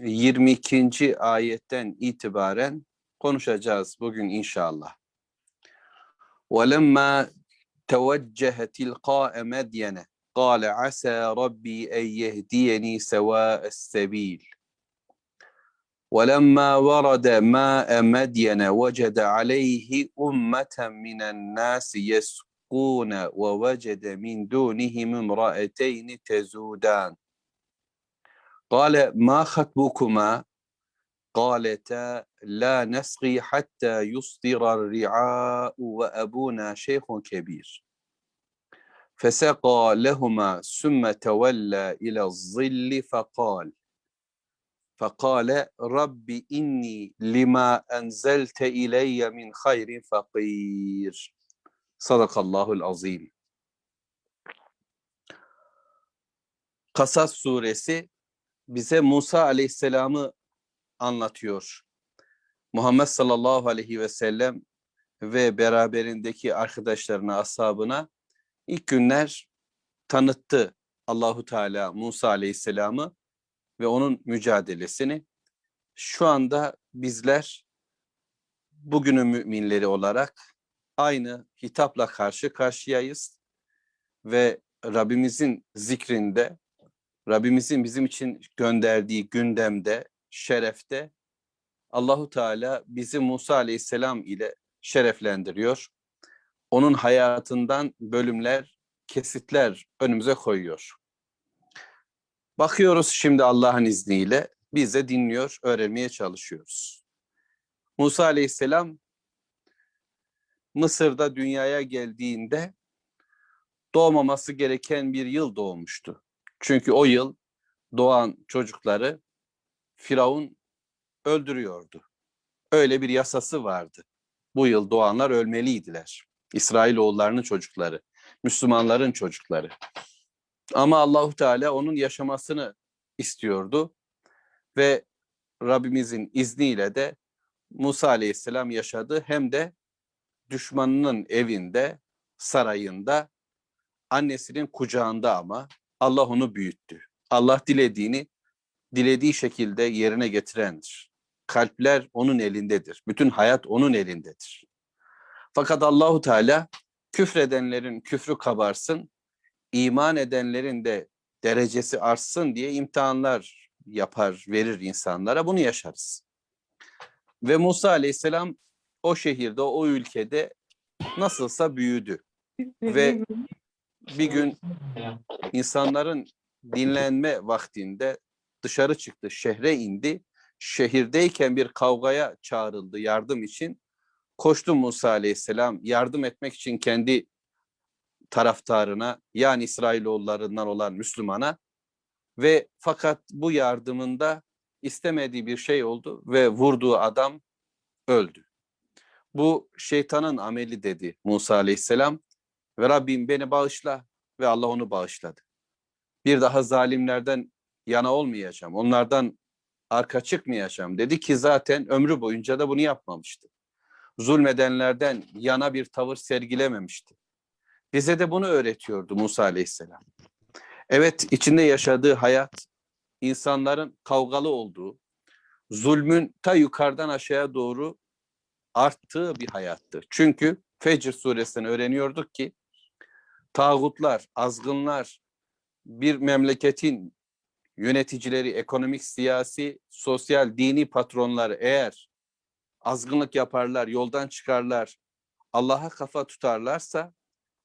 22. ayetten itibaren konuşacağız bugün inşallah. وَلَمَّا تَوَجَّهَ تِلْقَاءَ مَدْيَنَ قَالَ عَسَى رَبِّي أَنْ يَهْدِيَنِي سَوَاءَ السَّبِيلِ ولما ورد ماء مدين وجد عليه أمة من الناس يسقون ووجد من دونهم امرأتين تزودان قال ما خطبكما قالتا لا نسقي حتى يصدر الرعاء وأبونا شيخ كبير. فسقى لهما ثم تولى إلى الظل فقال فقال رب إني لما أنزلت إلي من خير فقير. صدق الله العظيم. Kasas suresi bize Musa aleyhisselamı anlatıyor. Muhammed sallallahu aleyhi ve sellem ve beraberindeki arkadaşlarına, ashabına ilk günler tanıttı Allahu Teala Musa aleyhisselamı ve onun mücadelesini. Şu anda bizler bugünün müminleri olarak aynı hitapla karşı karşıyayız ve Rabbimizin zikrinde, Rabbimizin bizim için gönderdiği gündemde, şerefte Allahu Teala bizi Musa Aleyhisselam ile şereflendiriyor. Onun hayatından bölümler, kesitler önümüze koyuyor. Bakıyoruz şimdi Allah'ın izniyle biz de dinliyor, öğrenmeye çalışıyoruz. Musa Aleyhisselam Mısır'da dünyaya geldiğinde doğmaması gereken bir yıl doğmuştu. Çünkü o yıl doğan çocukları Firavun öldürüyordu. Öyle bir yasası vardı. Bu yıl doğanlar ölmeliydiler. İsrailoğullarının çocukları, Müslümanların çocukları. Ama Allahu Teala onun yaşamasını istiyordu ve Rabbimizin izniyle de Musa Aleyhisselam yaşadı hem de düşmanının evinde, sarayında, annesinin kucağında ama Allah onu büyüttü. Allah dilediğini dilediği şekilde yerine getirendir. Kalpler onun elindedir. Bütün hayat onun elindedir. Fakat Allahu Teala küfredenlerin küfrü kabarsın, iman edenlerin de derecesi artsın diye imtihanlar yapar, verir insanlara. Bunu yaşarız. Ve Musa Aleyhisselam o şehirde, o ülkede nasılsa büyüdü. Ve bir gün insanların dinlenme vaktinde dışarı çıktı, şehre indi. Şehirdeyken bir kavgaya çağrıldı yardım için. Koştu Musa Aleyhisselam yardım etmek için kendi taraftarına yani İsrailoğullarından olan Müslümana ve fakat bu yardımında istemediği bir şey oldu ve vurduğu adam öldü. Bu şeytanın ameli dedi Musa Aleyhisselam ve Rabbim beni bağışla ve Allah onu bağışladı. Bir daha zalimlerden yana olmayacağım, onlardan arka çıkmayacağım dedi ki zaten ömrü boyunca da bunu yapmamıştı. Zulmedenlerden yana bir tavır sergilememişti. Bize de bunu öğretiyordu Musa Aleyhisselam. Evet içinde yaşadığı hayat insanların kavgalı olduğu, zulmün ta yukarıdan aşağıya doğru arttığı bir hayattı. Çünkü Fecr suresinden öğreniyorduk ki tağutlar, azgınlar, bir memleketin yöneticileri, ekonomik, siyasi, sosyal, dini patronlar eğer azgınlık yaparlar, yoldan çıkarlar, Allah'a kafa tutarlarsa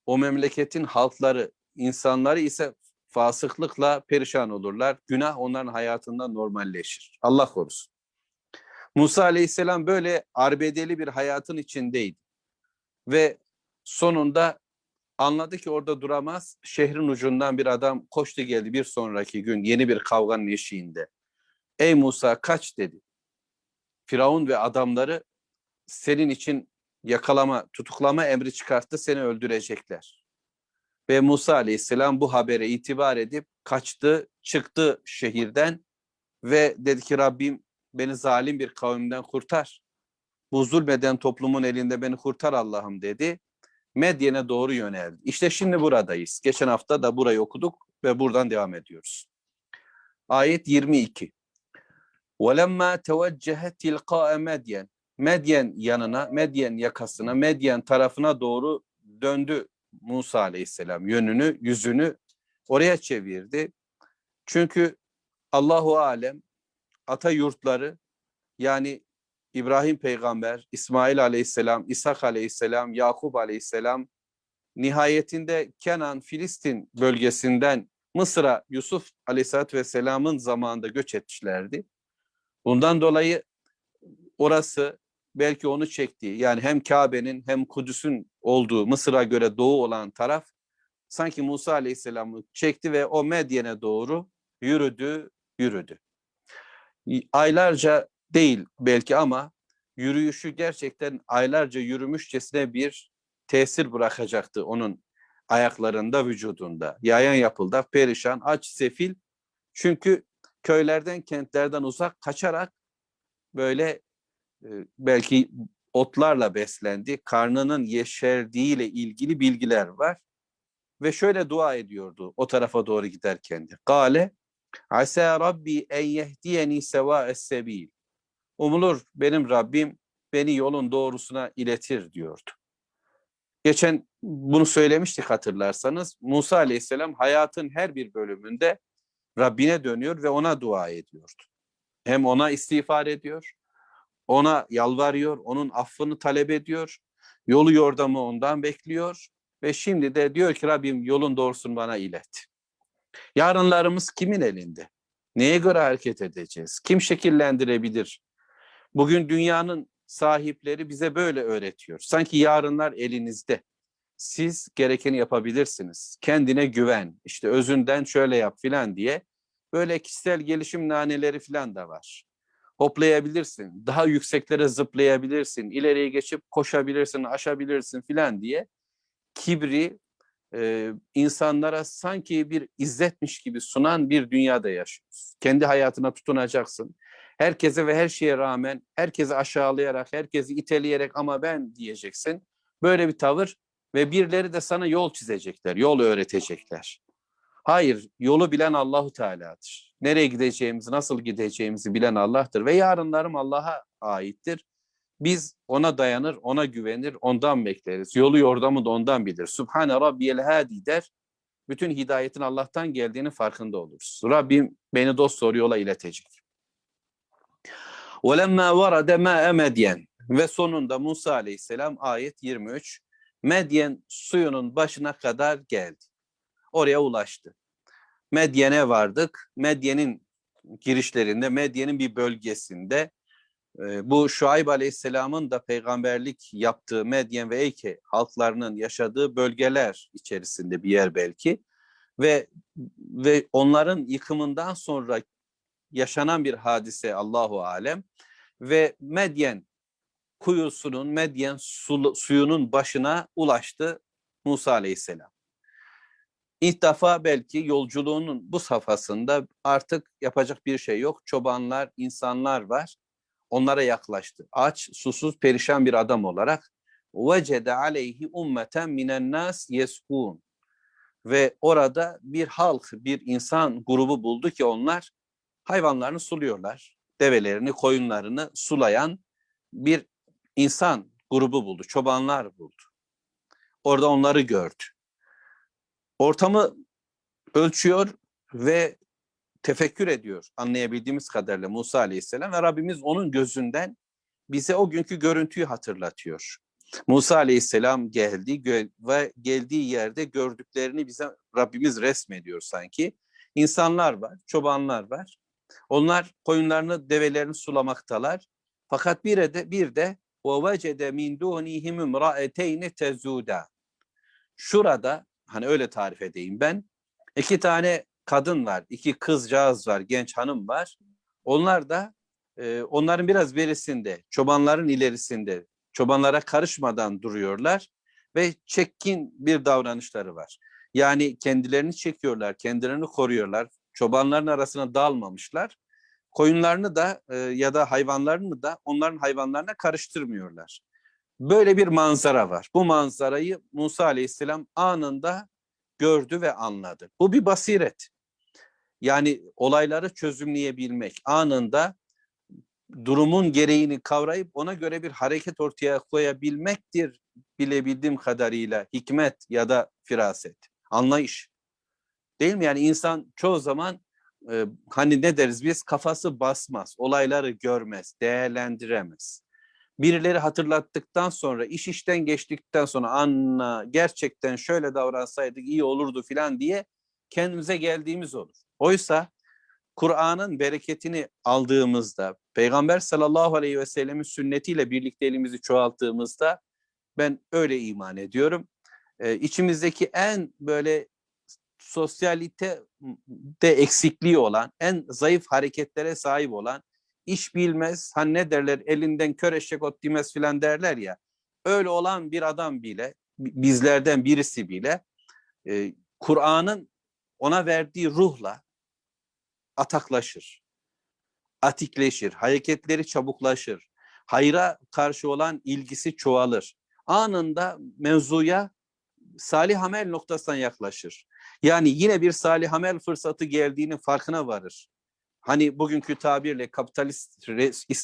o memleketin halkları, insanları ise fasıklıkla perişan olurlar. Günah onların hayatında normalleşir. Allah korusun. Musa Aleyhisselam böyle arbedeli bir hayatın içindeydi. Ve sonunda anladı ki orada duramaz. Şehrin ucundan bir adam koştu geldi bir sonraki gün yeni bir kavganın eşiğinde. Ey Musa kaç dedi. Firavun ve adamları senin için yakalama, tutuklama emri çıkarttı, seni öldürecekler. Ve Musa aleyhisselam bu habere itibar edip kaçtı, çıktı şehirden ve dedi ki Rabbim beni zalim bir kavimden kurtar. Bu zulmeden toplumun elinde beni kurtar Allah'ım dedi. Medyen'e doğru yöneldi. İşte şimdi buradayız. Geçen hafta da burayı okuduk ve buradan devam ediyoruz. Ayet 22. وَلَمَّا تَوَجَّهَ تِلْقَاءَ Medyen. Medyen yanına, Medyen yakasına, Medyen tarafına doğru döndü Musa aleyhisselam. Yönünü, yüzünü oraya çevirdi. Çünkü Allahu Alem ata yurtları yani İbrahim peygamber, İsmail aleyhisselam, İshak aleyhisselam, Yakup aleyhisselam nihayetinde Kenan, Filistin bölgesinden Mısır'a Yusuf aleyhissalatü vesselamın zamanında göç etmişlerdi. Bundan dolayı orası belki onu çektiği yani hem Kabe'nin hem Kudüs'ün olduğu Mısır'a göre doğu olan taraf sanki Musa aleyhisselamı çekti ve o Medyen'e doğru yürüdü, yürüdü. Aylarca değil belki ama yürüyüşü gerçekten aylarca yürümüşçesine bir tesir bırakacaktı onun ayaklarında, vücudunda. Yayan yapıldı, perişan, aç, sefil. Çünkü köylerden, kentlerden uzak kaçarak böyle e, belki otlarla beslendi. Karnının yeşerdiğiyle ilgili bilgiler var. Ve şöyle dua ediyordu o tarafa doğru giderken de. Gale Asa Rabbi en yehdiyeni seva sebil. Umulur benim Rabbim beni yolun doğrusuna iletir diyordu. Geçen bunu söylemiştik hatırlarsanız. Musa Aleyhisselam hayatın her bir bölümünde Rabbine dönüyor ve ona dua ediyordu. Hem ona istiğfar ediyor, ona yalvarıyor, onun affını talep ediyor, yolu yordamı ondan bekliyor ve şimdi de diyor ki Rabbim yolun doğrusunu bana ilet. Yarınlarımız kimin elinde? Neye göre hareket edeceğiz? Kim şekillendirebilir? Bugün dünyanın sahipleri bize böyle öğretiyor. Sanki yarınlar elinizde. Siz gerekeni yapabilirsiniz. Kendine güven. İşte özünden şöyle yap filan diye. Böyle kişisel gelişim naneleri filan da var. Hoplayabilirsin. Daha yükseklere zıplayabilirsin. ileriye geçip koşabilirsin, aşabilirsin filan diye kibri e, insanlara sanki bir izzetmiş gibi sunan bir dünyada yaşıyoruz. Kendi hayatına tutunacaksın. Herkese ve her şeye rağmen herkesi aşağılayarak, herkesi iteleyerek ama ben diyeceksin. Böyle bir tavır ve birileri de sana yol çizecekler, yol öğretecekler. Hayır, yolu bilen Allahu Teala'dır. Nereye gideceğimizi, nasıl gideceğimizi bilen Allah'tır ve yarınlarım Allah'a aittir. Biz ona dayanır, ona güvenir, ondan bekleriz. Yolu yordamı da ondan bilir. Subhane Rabbiyel Hadi der. Bütün hidayetin Allah'tan geldiğini farkında oluruz. Rabbim beni dost doğru yola iletecek. وَلَمَّا وَرَدَ مَاءَ Medyen Ve sonunda Musa aleyhisselam ayet 23 Medyen suyunun başına kadar geldi. Oraya ulaştı. Medyen'e vardık. Medyen'in girişlerinde, Medyen'in bir bölgesinde bu Şuayb Aleyhisselam'ın da peygamberlik yaptığı Medyen ve Eyke halklarının yaşadığı bölgeler içerisinde bir yer belki ve ve onların yıkımından sonra yaşanan bir hadise Allahu alem ve Medyen kuyusunun Medyen su, suyunun başına ulaştı Musa Aleyhisselam. İlk defa belki yolculuğunun bu safhasında artık yapacak bir şey yok. Çobanlar, insanlar var onlara yaklaştı. Aç, susuz, perişan bir adam olarak vecede aleyhi ummeten minen nas yeskun ve orada bir halk, bir insan grubu buldu ki onlar hayvanlarını suluyorlar. Develerini, koyunlarını sulayan bir insan grubu buldu, çobanlar buldu. Orada onları gördü. Ortamı ölçüyor ve tefekkür ediyor anlayabildiğimiz kadarıyla Musa Aleyhisselam ve Rabbimiz onun gözünden bize o günkü görüntüyü hatırlatıyor. Musa Aleyhisselam geldi ve geldiği yerde gördüklerini bize Rabbimiz resmediyor sanki. İnsanlar var, çobanlar var. Onlar koyunlarını, develerini sulamaktalar. Fakat bir de bir de ve vecede min dunihim imraeteyni tezuda. Şurada hani öyle tarif edeyim ben. İki tane kadın var, iki kızcağız var, genç hanım var. Onlar da e, onların biraz berisinde, çobanların ilerisinde, çobanlara karışmadan duruyorlar ve çekkin bir davranışları var. Yani kendilerini çekiyorlar, kendilerini koruyorlar. Çobanların arasına dalmamışlar. Koyunlarını da e, ya da hayvanlarını da onların hayvanlarına karıştırmıyorlar. Böyle bir manzara var. Bu manzarayı Musa Aleyhisselam anında gördü ve anladı. Bu bir basiret. Yani olayları çözümleyebilmek, anında durumun gereğini kavrayıp ona göre bir hareket ortaya koyabilmektir bilebildiğim kadarıyla hikmet ya da firaset, anlayış. Değil mi? Yani insan çoğu zaman e, hani ne deriz biz kafası basmaz, olayları görmez, değerlendiremez. Birileri hatırlattıktan sonra, iş işten geçtikten sonra anla gerçekten şöyle davransaydık iyi olurdu filan diye kendimize geldiğimiz olur. Oysa Kur'an'ın bereketini aldığımızda, Peygamber sallallahu aleyhi ve sellemin sünnetiyle birlikte elimizi çoğalttığımızda ben öyle iman ediyorum. Ee, içimizdeki en böyle sosyalite de eksikliği olan, en zayıf hareketlere sahip olan, iş bilmez, hani ne derler elinden kör eşek ot dimez filan derler ya, öyle olan bir adam bile, bizlerden birisi bile e, Kur'an'ın ona verdiği ruhla ataklaşır, atikleşir, hareketleri çabuklaşır, hayra karşı olan ilgisi çoğalır. Anında mevzuya salih amel noktasından yaklaşır. Yani yine bir salih amel fırsatı geldiğinin farkına varır. Hani bugünkü tabirle kapitalist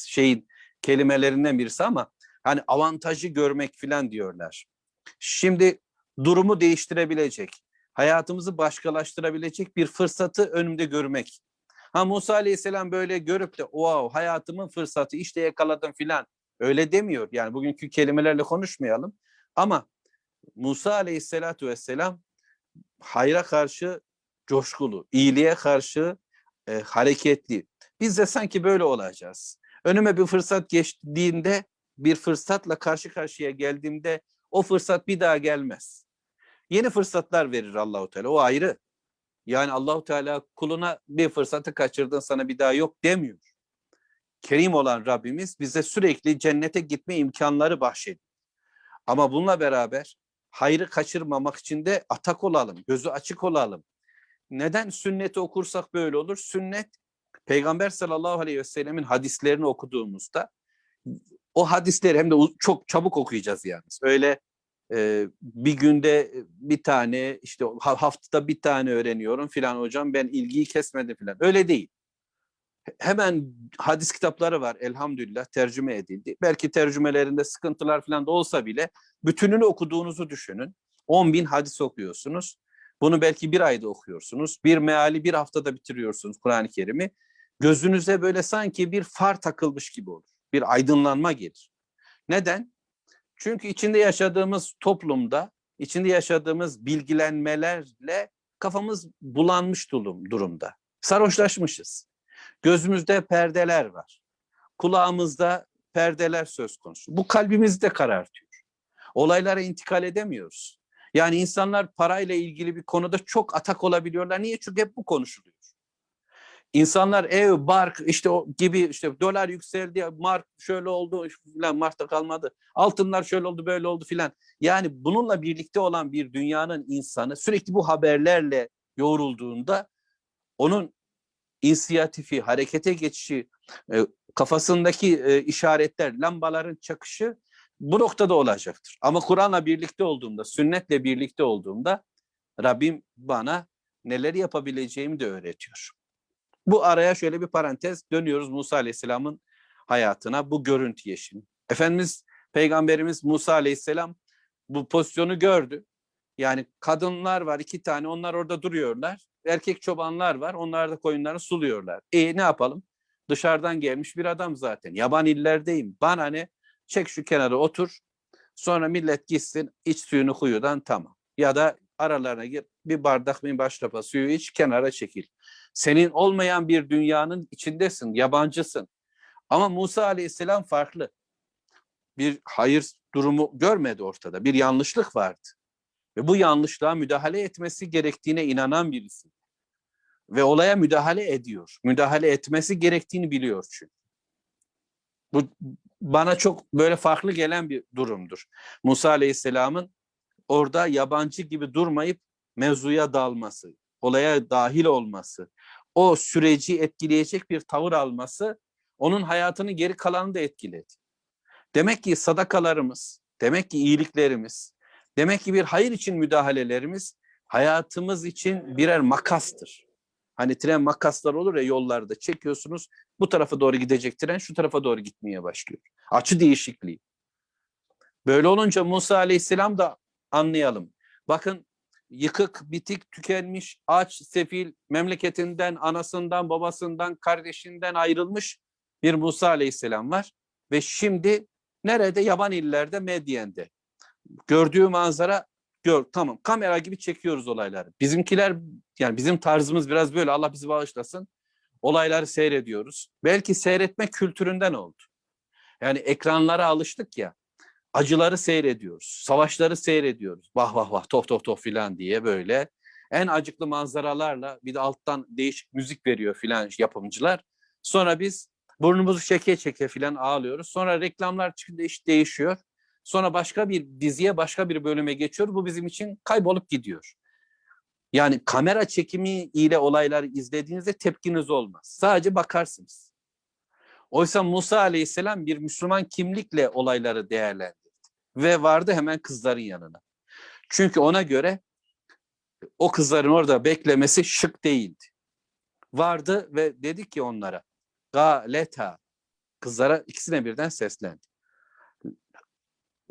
şeyin kelimelerinden birisi ama hani avantajı görmek filan diyorlar. Şimdi durumu değiştirebilecek, hayatımızı başkalaştırabilecek bir fırsatı önümde görmek. Ha Musa Aleyhisselam böyle görüp de wow hayatımın fırsatı işte yakaladım filan öyle demiyor. Yani bugünkü kelimelerle konuşmayalım. Ama Musa Aleyhisselatu Vesselam hayra karşı coşkulu, iyiliğe karşı e, hareketli. Biz de sanki böyle olacağız. Önüme bir fırsat geçtiğinde, bir fırsatla karşı karşıya geldiğimde o fırsat bir daha gelmez. Yeni fırsatlar verir Allahu Teala. O ayrı. Yani Allahu Teala kuluna bir fırsatı kaçırdın sana bir daha yok demiyor. Kerim olan Rabbimiz bize sürekli cennete gitme imkanları bahşediyor. Ama bununla beraber hayrı kaçırmamak için de atak olalım, gözü açık olalım. Neden sünneti okursak böyle olur? Sünnet Peygamber sallallahu aleyhi ve sellemin hadislerini okuduğumuzda o hadisleri hem de çok çabuk okuyacağız yalnız. Öyle e, bir günde bir tane işte haftada bir tane öğreniyorum filan hocam ben ilgiyi kesmedim filan. Öyle değil. Hemen hadis kitapları var elhamdülillah tercüme edildi. Belki tercümelerinde sıkıntılar falan da olsa bile bütününü okuduğunuzu düşünün. 10 bin hadis okuyorsunuz. Bunu belki bir ayda okuyorsunuz. Bir meali bir haftada bitiriyorsunuz Kur'an-ı Kerim'i. Gözünüze böyle sanki bir far takılmış gibi olur. Bir aydınlanma gelir. Neden? Çünkü içinde yaşadığımız toplumda, içinde yaşadığımız bilgilenmelerle kafamız bulanmış durumda. Sarhoşlaşmışız. Gözümüzde perdeler var. Kulağımızda perdeler söz konusu. Bu kalbimizi de karartıyor. Olaylara intikal edemiyoruz. Yani insanlar parayla ilgili bir konuda çok atak olabiliyorlar. Niye? Çünkü hep bu konuşuluyor. İnsanlar ev, bark işte o gibi işte dolar yükseldi, mark şöyle oldu filan markta kalmadı. Altınlar şöyle oldu, böyle oldu filan. Yani bununla birlikte olan bir dünyanın insanı sürekli bu haberlerle yoğrulduğunda onun inisiyatifi, harekete geçişi, e, kafasındaki e, işaretler, lambaların çakışı bu noktada olacaktır. Ama Kur'an'la birlikte olduğumda, sünnetle birlikte olduğumda Rabbim bana neler yapabileceğimi de öğretiyor. Bu araya şöyle bir parantez dönüyoruz Musa Aleyhisselam'ın hayatına bu görüntü yeşim. Efendimiz Peygamberimiz Musa Aleyhisselam bu pozisyonu gördü. Yani kadınlar var iki tane onlar orada duruyorlar. Erkek çobanlar var onlar da koyunlarını suluyorlar. E ne yapalım? Dışarıdan gelmiş bir adam zaten. Yaban illerdeyim. Bana ne? Çek şu kenara otur. Sonra millet gitsin iç suyunu kuyudan tamam. Ya da aralarına gir bir bardak bir başlapa suyu iç kenara çekil. Senin olmayan bir dünyanın içindesin, yabancısın. Ama Musa Aleyhisselam farklı. Bir hayır durumu görmedi ortada. Bir yanlışlık vardı. Ve bu yanlışlığa müdahale etmesi gerektiğine inanan birisi. ve olaya müdahale ediyor. Müdahale etmesi gerektiğini biliyor çünkü. Bu bana çok böyle farklı gelen bir durumdur. Musa Aleyhisselam'ın orada yabancı gibi durmayıp mevzuya dalması, olaya dahil olması, o süreci etkileyecek bir tavır alması onun hayatını geri kalanını da etkiledi. Demek ki sadakalarımız, demek ki iyiliklerimiz, demek ki bir hayır için müdahalelerimiz hayatımız için birer makastır. Hani tren makaslar olur ya yollarda çekiyorsunuz bu tarafa doğru gidecek tren şu tarafa doğru gitmeye başlıyor. Açı değişikliği. Böyle olunca Musa Aleyhisselam da anlayalım. Bakın yıkık, bitik, tükenmiş, aç, sefil, memleketinden, anasından, babasından, kardeşinden ayrılmış bir Musa Aleyhisselam var. Ve şimdi nerede? Yaban illerde, Medyen'de. Gördüğü manzara gör tamam kamera gibi çekiyoruz olayları. Bizimkiler yani bizim tarzımız biraz böyle Allah bizi bağışlasın. Olayları seyrediyoruz. Belki seyretme kültüründen oldu. Yani ekranlara alıştık ya. Acıları seyrediyoruz. Savaşları seyrediyoruz. Vah vah vah tof tof tof filan diye böyle. En acıklı manzaralarla bir de alttan değişik müzik veriyor filan yapımcılar. Sonra biz burnumuzu çeke çeke filan ağlıyoruz. Sonra reklamlar çıkınca iş değişiyor. Sonra başka bir diziye, başka bir bölüme geçiyor. Bu bizim için kaybolup gidiyor. Yani kamera çekimi ile olayları izlediğinizde tepkiniz olmaz. Sadece bakarsınız. Oysa Musa Aleyhisselam bir Müslüman kimlikle olayları değerlendirdi. Ve vardı hemen kızların yanına. Çünkü ona göre o kızların orada beklemesi şık değildi. Vardı ve dedi ki onlara galeta kızlara ikisine birden seslendi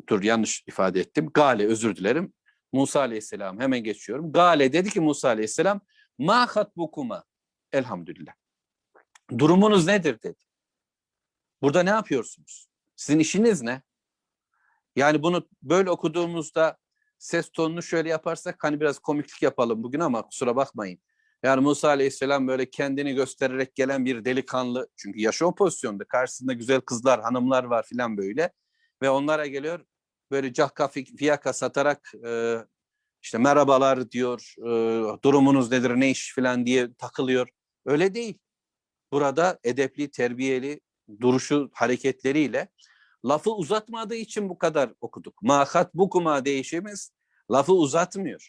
dur yanlış ifade ettim. Gale özür dilerim. Musa Aleyhisselam hemen geçiyorum. Gale dedi ki Musa Aleyhisselam ma hatbukuma elhamdülillah. Durumunuz nedir dedi. Burada ne yapıyorsunuz? Sizin işiniz ne? Yani bunu böyle okuduğumuzda ses tonunu şöyle yaparsak hani biraz komiklik yapalım bugün ama kusura bakmayın. Yani Musa Aleyhisselam böyle kendini göstererek gelen bir delikanlı çünkü yaşı o pozisyonda karşısında güzel kızlar hanımlar var filan böyle ve onlara geliyor böyle cahka fiyaka satarak e, işte merhabalar diyor, e, durumunuz nedir, ne iş falan diye takılıyor. Öyle değil. Burada edepli, terbiyeli duruşu, hareketleriyle lafı uzatmadığı için bu kadar okuduk. Mahat bukuma değişimiz lafı uzatmıyor.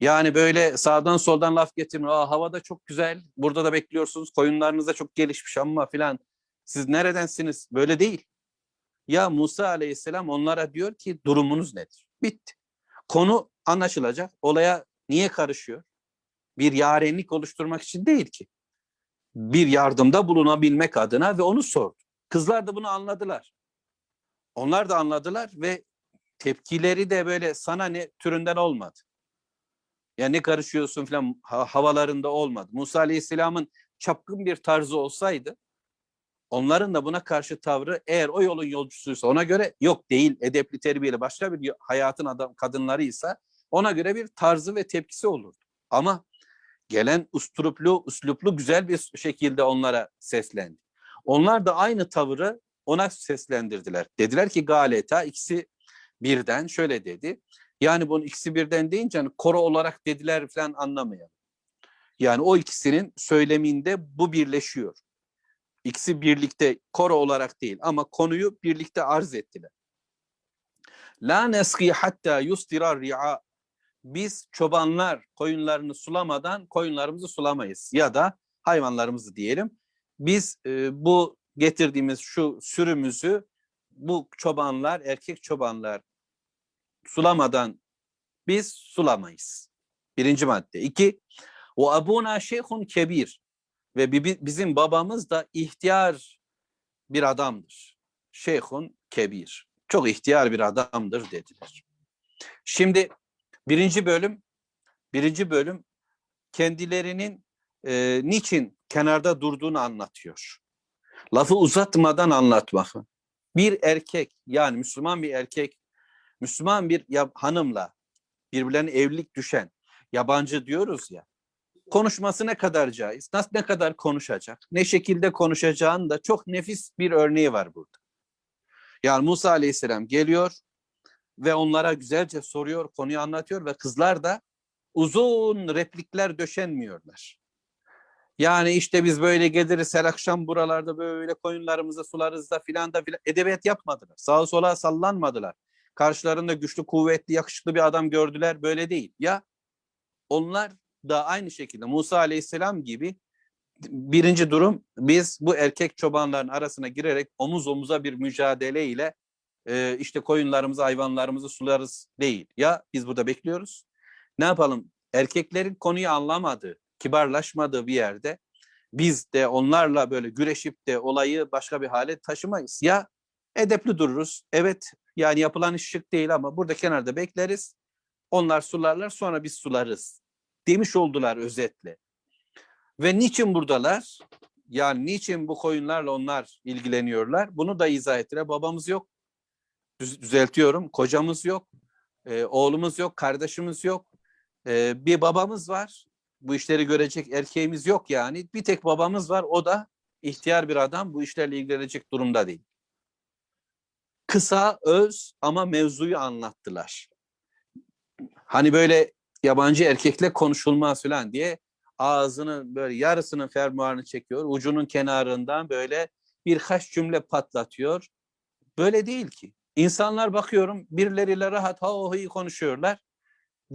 Yani böyle sağdan soldan laf getirmiyor. Aa, havada çok güzel, burada da bekliyorsunuz, koyunlarınız da çok gelişmiş ama filan. Siz neredensiniz? Böyle değil. Ya Musa aleyhisselam onlara diyor ki durumunuz nedir? Bitti. Konu anlaşılacak. Olaya niye karışıyor? Bir yarenlik oluşturmak için değil ki. Bir yardımda bulunabilmek adına ve onu sordu. Kızlar da bunu anladılar. Onlar da anladılar ve tepkileri de böyle sana ne türünden olmadı. Ya ne karışıyorsun falan havalarında olmadı. Musa Aleyhisselam'ın çapkın bir tarzı olsaydı Onların da buna karşı tavrı eğer o yolun yolcusuysa ona göre yok değil edepli terbiyeli başka bir hayatın adam kadınlarıysa ona göre bir tarzı ve tepkisi olurdu. Ama gelen usturuplu, usluplu güzel bir şekilde onlara seslendi. Onlar da aynı tavırı ona seslendirdiler. Dediler ki galeta ikisi birden şöyle dedi. Yani bunu ikisi birden deyince hani koro olarak dediler falan anlamayalım. Yani o ikisinin söyleminde bu birleşiyor. İkisi birlikte koro olarak değil ama konuyu birlikte arz ettiler. La neski hatta yustira ri'a. Biz çobanlar koyunlarını sulamadan koyunlarımızı sulamayız ya da hayvanlarımızı diyelim. Biz e, bu getirdiğimiz şu sürümüzü bu çobanlar, erkek çobanlar sulamadan biz sulamayız. Birinci madde. İki, o abuna şeyhun kebir. Ve bizim babamız da ihtiyar bir adamdır. Şeyhun kebir. Çok ihtiyar bir adamdır dediler. Şimdi birinci bölüm, birinci bölüm kendilerinin e, niçin kenarda durduğunu anlatıyor. Lafı uzatmadan anlatmak. Bir erkek yani Müslüman bir erkek, Müslüman bir hanımla birbirlerine evlilik düşen, yabancı diyoruz ya, konuşması ne kadar caiz, nasıl ne kadar konuşacak, ne şekilde konuşacağını da çok nefis bir örneği var burada. Yani Musa Aleyhisselam geliyor ve onlara güzelce soruyor, konuyu anlatıyor ve kızlar da uzun replikler döşenmiyorlar. Yani işte biz böyle geliriz her akşam buralarda böyle koyunlarımızı sularız da filan da filan. Edebiyat yapmadılar. Sağa sola sallanmadılar. Karşılarında güçlü, kuvvetli, yakışıklı bir adam gördüler. Böyle değil. Ya onlar da aynı şekilde Musa Aleyhisselam gibi birinci durum biz bu erkek çobanların arasına girerek omuz omuza bir mücadele ile e, işte koyunlarımızı, hayvanlarımızı sularız değil. Ya biz burada bekliyoruz. Ne yapalım? Erkeklerin konuyu anlamadığı, kibarlaşmadığı bir yerde biz de onlarla böyle güreşip de olayı başka bir hale taşımayız. Ya edepli dururuz. Evet yani yapılan iş şık değil ama burada kenarda bekleriz. Onlar sularlar sonra biz sularız. Demiş oldular özetle. Ve niçin buradalar? Yani niçin bu koyunlarla onlar ilgileniyorlar? Bunu da izah ettiler. Babamız yok. Düz, düzeltiyorum. Kocamız yok. E, oğlumuz yok. Kardeşimiz yok. E, bir babamız var. Bu işleri görecek erkeğimiz yok yani. Bir tek babamız var. O da ihtiyar bir adam. Bu işlerle ilgilenecek durumda değil. Kısa, öz ama mevzuyu anlattılar. Hani böyle yabancı erkekle konuşulmaz falan diye ağzının böyle yarısının fermuarını çekiyor. Ucunun kenarından böyle birkaç cümle patlatıyor. Böyle değil ki. İnsanlar bakıyorum birileriyle rahat ha oh iyi konuşuyorlar.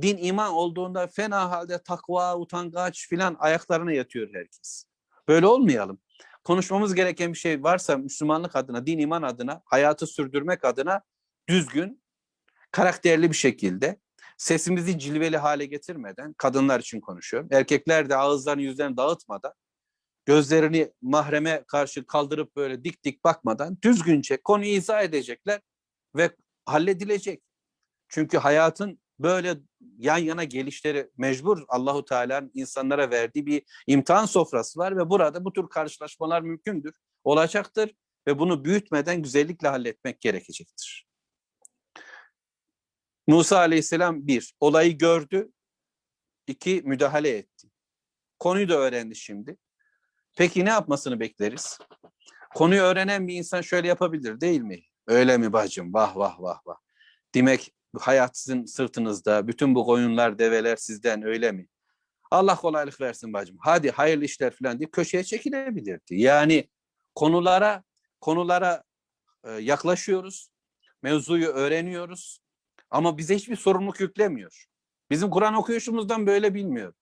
Din iman olduğunda fena halde takva, utangaç filan ayaklarına yatıyor herkes. Böyle olmayalım. Konuşmamız gereken bir şey varsa Müslümanlık adına, din iman adına, hayatı sürdürmek adına düzgün, karakterli bir şekilde sesimizi cilveli hale getirmeden kadınlar için konuşuyorum. Erkekler de ağızlarını yüzlerini dağıtmadan gözlerini mahreme karşı kaldırıp böyle dik dik bakmadan düzgünce konuyu izah edecekler ve halledilecek. Çünkü hayatın böyle yan yana gelişleri mecbur Allahu Teala'nın insanlara verdiği bir imtihan sofrası var ve burada bu tür karşılaşmalar mümkündür, olacaktır ve bunu büyütmeden güzellikle halletmek gerekecektir. Musa Aleyhisselam bir, olayı gördü, iki, müdahale etti. Konuyu da öğrendi şimdi. Peki ne yapmasını bekleriz? Konuyu öğrenen bir insan şöyle yapabilir değil mi? Öyle mi bacım? Vah vah vah vah. Demek hayat sizin sırtınızda. Bütün bu koyunlar, develer sizden öyle mi? Allah kolaylık versin bacım. Hadi hayırlı işler falan diye köşeye çekilebilirdi. Yani konulara konulara e, yaklaşıyoruz. Mevzuyu öğreniyoruz. Ama bize hiçbir sorumluluk yüklemiyor. Bizim Kur'an okuyuşumuzdan böyle bilmiyor.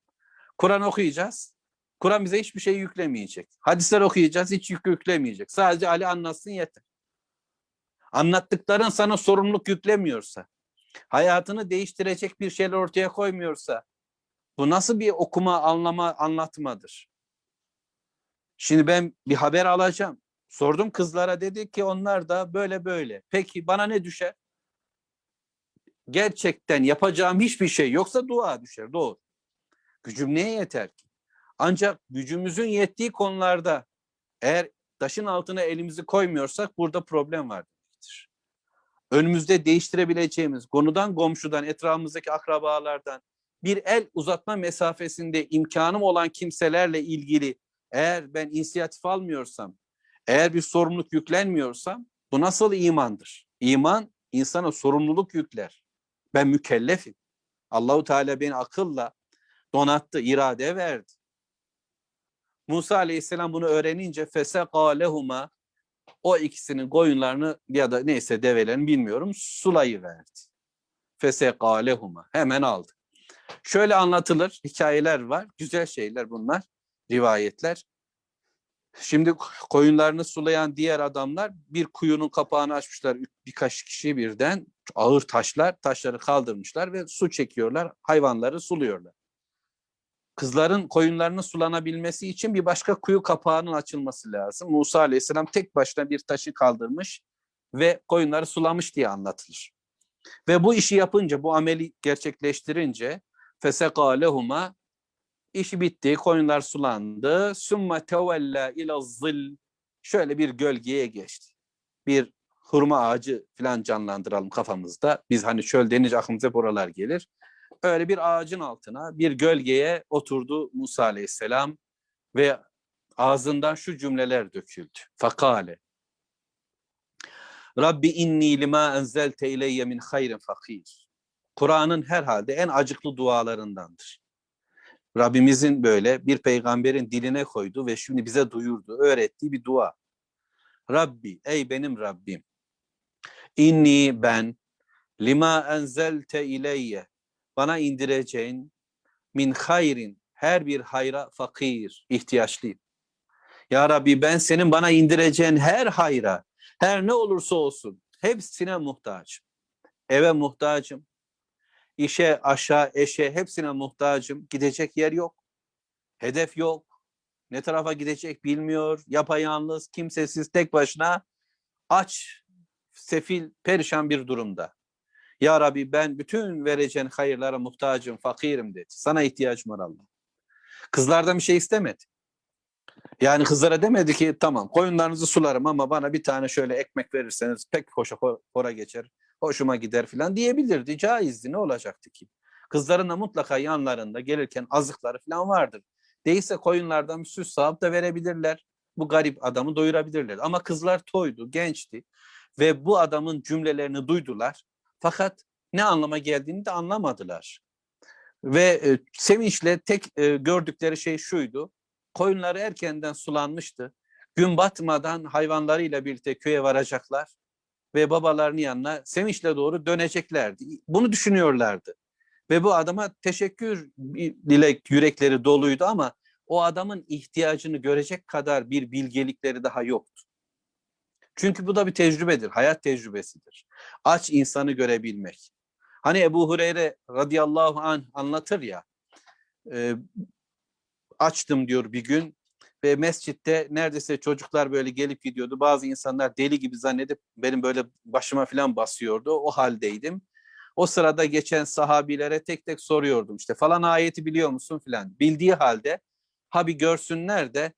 Kur'an okuyacağız. Kur'an bize hiçbir şey yüklemeyecek. Hadisler okuyacağız, hiç yük yüklemeyecek. Sadece Ali anlatsın yeter. Anlattıkların sana sorumluluk yüklemiyorsa, hayatını değiştirecek bir şeyler ortaya koymuyorsa, bu nasıl bir okuma, anlama, anlatmadır? Şimdi ben bir haber alacağım. Sordum kızlara dedi ki onlar da böyle böyle. Peki bana ne düşer? Gerçekten yapacağım hiçbir şey yoksa dua düşer. Doğru. Gücüm neye yeter ki? Ancak gücümüzün yettiği konularda eğer taşın altına elimizi koymuyorsak burada problem var demektir. Önümüzde değiştirebileceğimiz konudan, komşudan, etrafımızdaki akrabalardan bir el uzatma mesafesinde imkanım olan kimselerle ilgili eğer ben inisiyatif almıyorsam, eğer bir sorumluluk yüklenmiyorsam bu nasıl imandır? İman insana sorumluluk yükler. Ben mükellefim. Allahu Teala beni akılla donattı, irade verdi. Musa Aleyhisselam bunu öğrenince feseka lehuma o ikisinin koyunlarını ya da neyse develerini bilmiyorum sulayı verdi. Feseka lehuma hemen aldı. Şöyle anlatılır, hikayeler var, güzel şeyler bunlar, rivayetler. Şimdi koyunlarını sulayan diğer adamlar bir kuyunun kapağını açmışlar birkaç kişi birden ağır taşlar, taşları kaldırmışlar ve su çekiyorlar, hayvanları suluyorlar. Kızların koyunlarının sulanabilmesi için bir başka kuyu kapağının açılması lazım. Musa Aleyhisselam tek başına bir taşı kaldırmış ve koyunları sulamış diye anlatılır. Ve bu işi yapınca, bu ameli gerçekleştirince feseka lehuma işi bitti, koyunlar sulandı. Summa tevella ila zil şöyle bir gölgeye geçti. Bir hurma ağacı falan canlandıralım kafamızda. Biz hani çöl denince aklımıza buralar gelir. Öyle bir ağacın altına bir gölgeye oturdu Musa Aleyhisselam ve ağzından şu cümleler döküldü. Fakale Rabbi inni lima enzelte ileyye min hayrin fakir. Kur'an'ın herhalde en acıklı dualarındandır. Rabbimizin böyle bir peygamberin diline koydu ve şimdi bize duyurdu, öğrettiği bir dua. Rabbi, ey benim Rabbim. İnni ben lima enzelte ileyye bana indireceğin min hayrin her bir hayra fakir, ihtiyaçlıyım. Ya Rabbi ben senin bana indireceğin her hayra, her ne olursa olsun hepsine muhtacım. Eve muhtacım, işe, aşağı, eşe hepsine muhtacım. Gidecek yer yok. Hedef yok. Ne tarafa gidecek bilmiyor. Yapayalnız, kimsesiz, tek başına aç, sefil, perişan bir durumda. Ya Rabbi ben bütün vereceğin hayırlara muhtacım, fakirim dedi. Sana ihtiyacım var Allah. Kızlardan bir şey istemedi. Yani kızlara demedi ki tamam koyunlarınızı sularım ama bana bir tane şöyle ekmek verirseniz pek hoşa hora geçer, hoşuma gider filan diyebilirdi. Caizdi ne olacaktı ki? Kızların da mutlaka yanlarında gelirken azıkları falan vardır. Değilse koyunlardan bir süs sağıp da verebilirler. Bu garip adamı doyurabilirler. Ama kızlar toydu, gençti ve bu adamın cümlelerini duydular. Fakat ne anlama geldiğini de anlamadılar. Ve e, sevinçle tek e, gördükleri şey şuydu. Koyunları erkenden sulanmıştı. Gün batmadan hayvanlarıyla birlikte köye varacaklar ve babalarının yanına sevinçle doğru döneceklerdi. Bunu düşünüyorlardı. Ve bu adama teşekkür dilek yürekleri doluydu ama o adamın ihtiyacını görecek kadar bir bilgelikleri daha yoktu. Çünkü bu da bir tecrübedir, hayat tecrübesidir. Aç insanı görebilmek. Hani Ebu Hureyre radıyallahu anh anlatır ya, e, açtım diyor bir gün ve mescitte neredeyse çocuklar böyle gelip gidiyordu. Bazı insanlar deli gibi zannedip benim böyle başıma falan basıyordu. O haldeydim. O sırada geçen sahabilere tek tek soruyordum işte falan ayeti biliyor musun filan. Bildiği halde ha bir görsünler de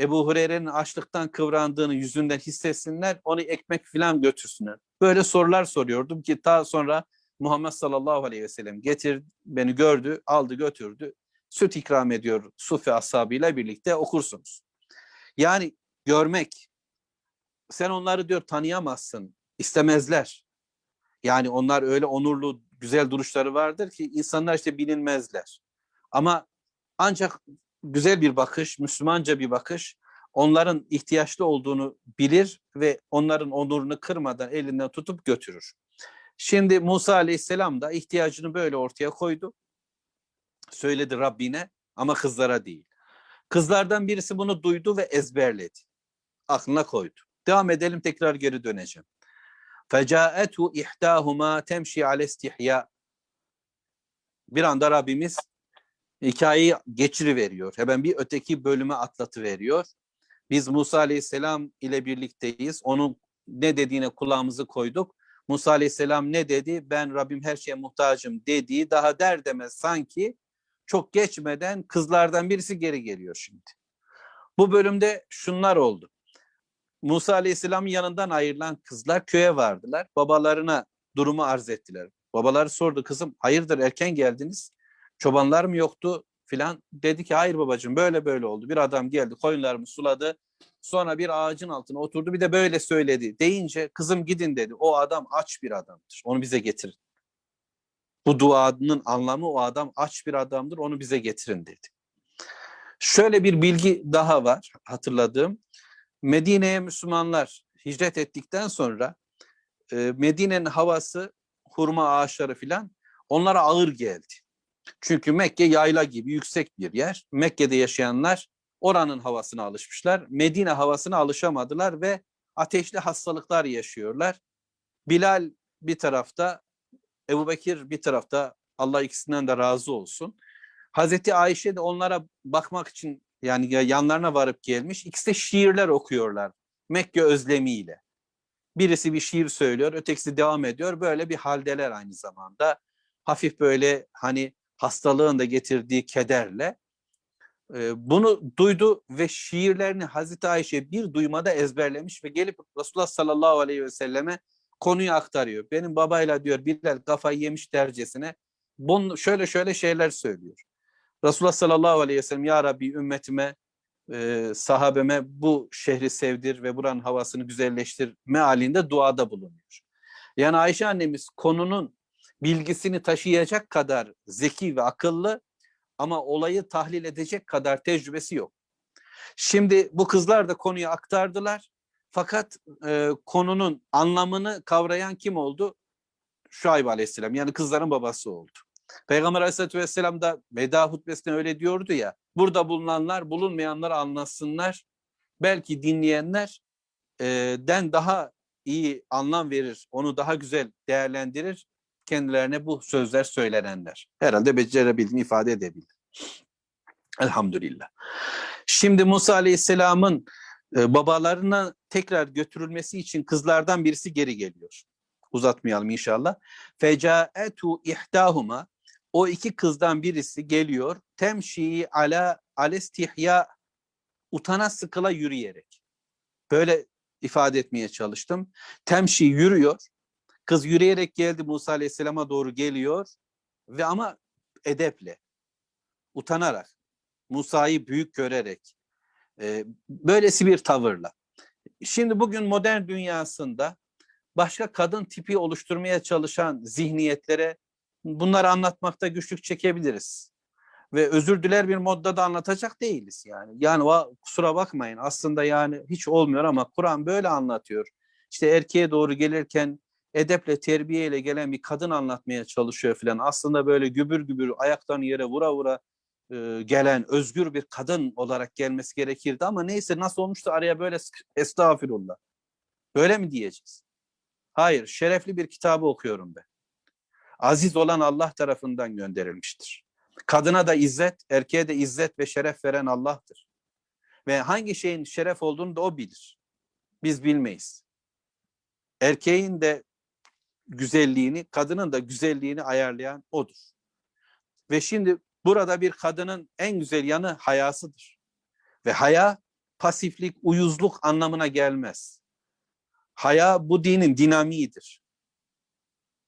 Ebu Hureyre'nin açlıktan kıvrandığını yüzünden hissetsinler, onu ekmek filan götürsünler. Böyle sorular soruyordum ki daha sonra Muhammed sallallahu aleyhi ve sellem getir beni gördü, aldı götürdü. Süt ikram ediyor Sufi ashabıyla birlikte okursunuz. Yani görmek, sen onları diyor tanıyamazsın, istemezler. Yani onlar öyle onurlu, güzel duruşları vardır ki insanlar işte bilinmezler. Ama ancak güzel bir bakış, Müslümanca bir bakış onların ihtiyaçlı olduğunu bilir ve onların onurunu kırmadan elinden tutup götürür. Şimdi Musa Aleyhisselam da ihtiyacını böyle ortaya koydu. Söyledi Rabbine ama kızlara değil. Kızlardan birisi bunu duydu ve ezberledi. Aklına koydu. Devam edelim tekrar geri döneceğim. Fecaetu ihdahuma temşi ale istihya. Bir anda Rabbimiz hikayeyi geçiriveriyor. Hemen bir öteki bölüme atlatı veriyor. Biz Musa Aleyhisselam ile birlikteyiz. Onun ne dediğine kulağımızı koyduk. Musa Aleyhisselam ne dedi? Ben Rabbim her şeye muhtacım dediği daha der demez sanki çok geçmeden kızlardan birisi geri geliyor şimdi. Bu bölümde şunlar oldu. Musa Aleyhisselam'ın yanından ayrılan kızlar köye vardılar. Babalarına durumu arz ettiler. Babaları sordu kızım hayırdır erken geldiniz? Çobanlar mı yoktu filan? Dedi ki hayır babacığım böyle böyle oldu. Bir adam geldi koyunlarımı suladı. Sonra bir ağacın altına oturdu bir de böyle söyledi. Deyince kızım gidin dedi. O adam aç bir adamdır. Onu bize getirin. Bu duanın anlamı o adam aç bir adamdır. Onu bize getirin dedi. Şöyle bir bilgi daha var hatırladığım. Medine'ye Müslümanlar hicret ettikten sonra e, Medine'nin havası hurma ağaçları filan onlara ağır geldi. Çünkü Mekke yayla gibi yüksek bir yer. Mekke'de yaşayanlar oranın havasına alışmışlar. Medine havasına alışamadılar ve ateşli hastalıklar yaşıyorlar. Bilal bir tarafta, Ebu Bekir bir tarafta Allah ikisinden de razı olsun. Hazreti Ayşe de onlara bakmak için yani yanlarına varıp gelmiş. İkisi de şiirler okuyorlar Mekke özlemiyle. Birisi bir şiir söylüyor, ötekisi devam ediyor. Böyle bir haldeler aynı zamanda. Hafif böyle hani hastalığın da getirdiği kederle bunu duydu ve şiirlerini Hazreti Ayşe bir duymada ezberlemiş ve gelip Resulullah sallallahu aleyhi ve selleme konuyu aktarıyor. Benim babayla diyor Bilal kafayı yemiş dercesine bunu şöyle şöyle şeyler söylüyor. Resulullah sallallahu aleyhi ve sellem ya Rabbi ümmetime e, sahabeme bu şehri sevdir ve buranın havasını güzelleştir mealinde duada bulunuyor. Yani Ayşe annemiz konunun bilgisini taşıyacak kadar zeki ve akıllı ama olayı tahlil edecek kadar tecrübesi yok. Şimdi bu kızlar da konuyu aktardılar. Fakat e, konunun anlamını kavrayan kim oldu? Şuayb Aleyhisselam yani kızların babası oldu. Peygamber Aleyhisselatü Vesselam da veda hutbesinde öyle diyordu ya. Burada bulunanlar bulunmayanlar anlasınlar. Belki dinleyenler e, den daha iyi anlam verir. Onu daha güzel değerlendirir. Kendilerine bu sözler söylenenler. Herhalde becerebildiğini ifade edebilir. Elhamdülillah. Şimdi Musa Aleyhisselam'ın babalarına tekrar götürülmesi için kızlardan birisi geri geliyor. Uzatmayalım inşallah. Fecaetu ihdahuma o iki kızdan birisi geliyor. Temşi ala alestihya utana sıkıla yürüyerek. Böyle ifade etmeye çalıştım. Temşi yürüyor. Kız yürüyerek geldi Musa Aleyhisselam'a doğru geliyor ve ama edeple, utanarak, Musa'yı büyük görerek, e, böylesi bir tavırla. Şimdi bugün modern dünyasında başka kadın tipi oluşturmaya çalışan zihniyetlere bunları anlatmakta güçlük çekebiliriz. Ve özür diler bir modda da anlatacak değiliz yani. Yani kusura bakmayın aslında yani hiç olmuyor ama Kur'an böyle anlatıyor. İşte erkeğe doğru gelirken edeple terbiyeyle gelen bir kadın anlatmaya çalışıyor filan. Aslında böyle gübür gübür ayaktan yere vura vura e, gelen özgür bir kadın olarak gelmesi gerekirdi ama neyse nasıl olmuştu araya böyle estağfirullah. Böyle mi diyeceğiz? Hayır, şerefli bir kitabı okuyorum ben. Aziz olan Allah tarafından gönderilmiştir. Kadına da izzet, erkeğe de izzet ve şeref veren Allah'tır. Ve hangi şeyin şeref olduğunu da o bilir. Biz bilmeyiz. Erkeğin de güzelliğini, kadının da güzelliğini ayarlayan odur. Ve şimdi burada bir kadının en güzel yanı hayasıdır. Ve haya pasiflik, uyuzluk anlamına gelmez. Haya bu dinin dinamiğidir.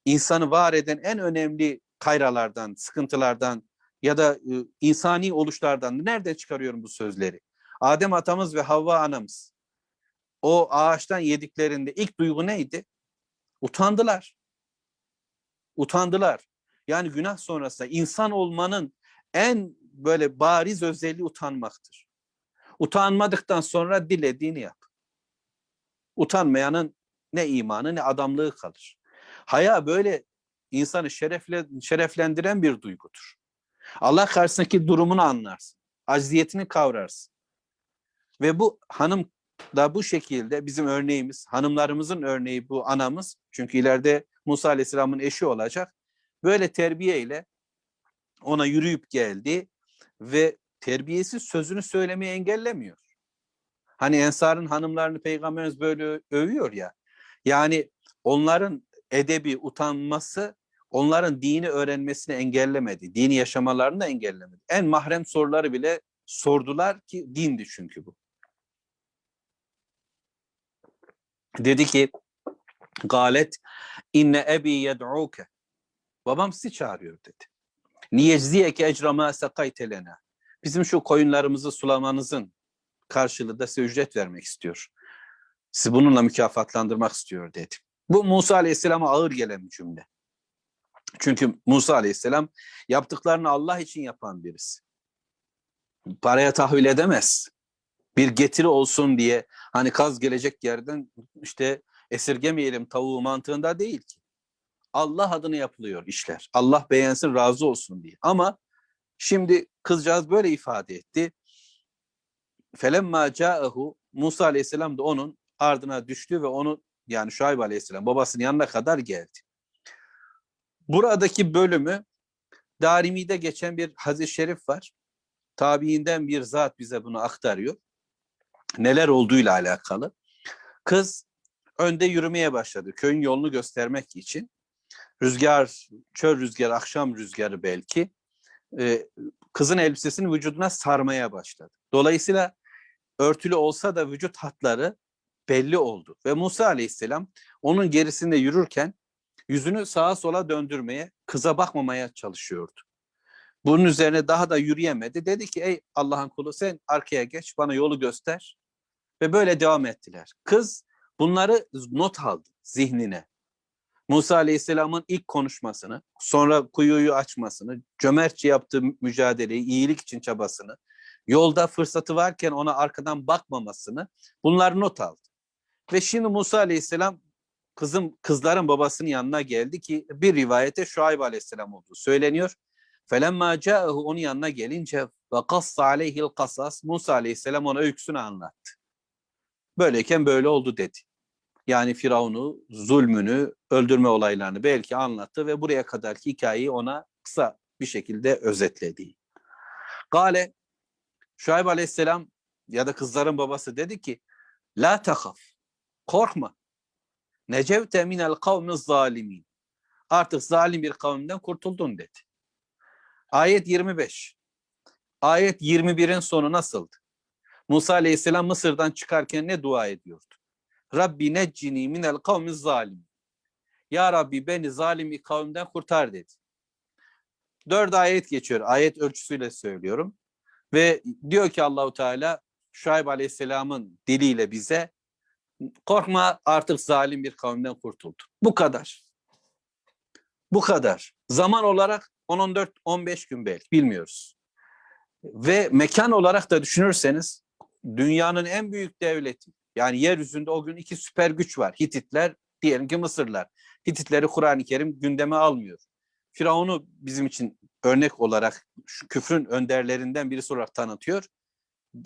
İnsanı var eden en önemli kayralardan, sıkıntılardan ya da e, insani oluşlardan nereden çıkarıyorum bu sözleri? Adem atamız ve Havva anamız o ağaçtan yediklerinde ilk duygu neydi? Utandılar. Utandılar. Yani günah sonrasında insan olmanın en böyle bariz özelliği utanmaktır. Utanmadıktan sonra dilediğini yap. Utanmayanın ne imanı ne adamlığı kalır. Haya böyle insanı şerefle, şereflendiren bir duygudur. Allah karşısındaki durumunu anlarsın. Acziyetini kavrarsın. Ve bu hanım da bu şekilde bizim örneğimiz, hanımlarımızın örneği bu anamız. Çünkü ileride Musa Aleyhisselam'ın eşi olacak. Böyle terbiyeyle ona yürüyüp geldi ve terbiyesiz sözünü söylemeyi engellemiyor. Hani Ensar'ın hanımlarını Peygamberimiz böyle övüyor ya. Yani onların edebi utanması onların dini öğrenmesini engellemedi. Dini yaşamalarını da engellemedi. En mahrem soruları bile sordular ki dindi çünkü bu. Dedi ki galet inne ebi yed'uke babam sizi çağırıyor dedi. Niyecziyeke ecrama sekaytelena bizim şu koyunlarımızı sulamanızın karşılığı da size ücret vermek istiyor. Sizi bununla mükafatlandırmak istiyor dedi. Bu Musa Aleyhisselam'a ağır gelen bir cümle. Çünkü Musa Aleyhisselam yaptıklarını Allah için yapan birisi. Paraya tahvil edemez. Bir getiri olsun diye hani kaz gelecek yerden işte esirgemeyelim tavuğu mantığında değil ki. Allah adına yapılıyor işler. Allah beğensin razı olsun diye. Ama şimdi kızcağız böyle ifade etti. Felemma ca'ahu Musa Aleyhisselam da onun ardına düştü ve onu yani Şuayb Aleyhisselam babasının yanına kadar geldi. Buradaki bölümü Darimi'de geçen bir hadis-i şerif var. Tabiinden bir zat bize bunu aktarıyor. Neler olduğuyla alakalı. Kız önde yürümeye başladı. Köyün yolunu göstermek için. Rüzgar, çöl rüzgarı, akşam rüzgarı belki. Ee, kızın elbisesini vücuduna sarmaya başladı. Dolayısıyla örtülü olsa da vücut hatları belli oldu. Ve Musa aleyhisselam onun gerisinde yürürken yüzünü sağa sola döndürmeye, kıza bakmamaya çalışıyordu. Bunun üzerine daha da yürüyemedi. Dedi ki ey Allah'ın kulu sen arkaya geç bana yolu göster. Ve böyle devam ettiler. Kız bunları not aldı zihnine. Musa Aleyhisselam'ın ilk konuşmasını, sonra kuyuyu açmasını, cömertçe yaptığı mücadeleyi, iyilik için çabasını, yolda fırsatı varken ona arkadan bakmamasını bunlar not aldı. Ve şimdi Musa Aleyhisselam kızım kızların babasının yanına geldi ki bir rivayete Şuayb Aleyhisselam olduğu söyleniyor. Felemma ca'ahu onun yanına gelince ve kassa aleyhil kasas Musa Aleyhisselam ona öyküsünü anlattı. Böyleyken böyle oldu dedi. Yani Firavun'u, zulmünü, öldürme olaylarını belki anlattı ve buraya kadarki hikayeyi ona kısa bir şekilde özetledi. Gale Şuayb Aleyhisselam ya da kızların babası dedi ki La tahaf, korkma. Necevte minel kavmi zalimin. Artık zalim bir kavimden kurtuldun dedi. Ayet 25. Ayet 21'in sonu nasıldı? Musa Aleyhisselam Mısır'dan çıkarken ne dua ediyordu? Rabbi neccini minel kavmi zalim. Ya Rabbi beni zalim kavimden kurtar dedi. Dört ayet geçiyor. Ayet ölçüsüyle söylüyorum. Ve diyor ki Allahu Teala Şuayb Aleyhisselam'ın diliyle bize korkma artık zalim bir kavimden kurtuldu. Bu kadar. Bu kadar. Zaman olarak 10-14-15 gün belki bilmiyoruz. Ve mekan olarak da düşünürseniz dünyanın en büyük devleti yani yeryüzünde o gün iki süper güç var. Hititler diyelim ki Mısırlar. Hititleri Kur'an-ı Kerim gündeme almıyor. Firavun'u bizim için örnek olarak şu küfrün önderlerinden birisi olarak tanıtıyor.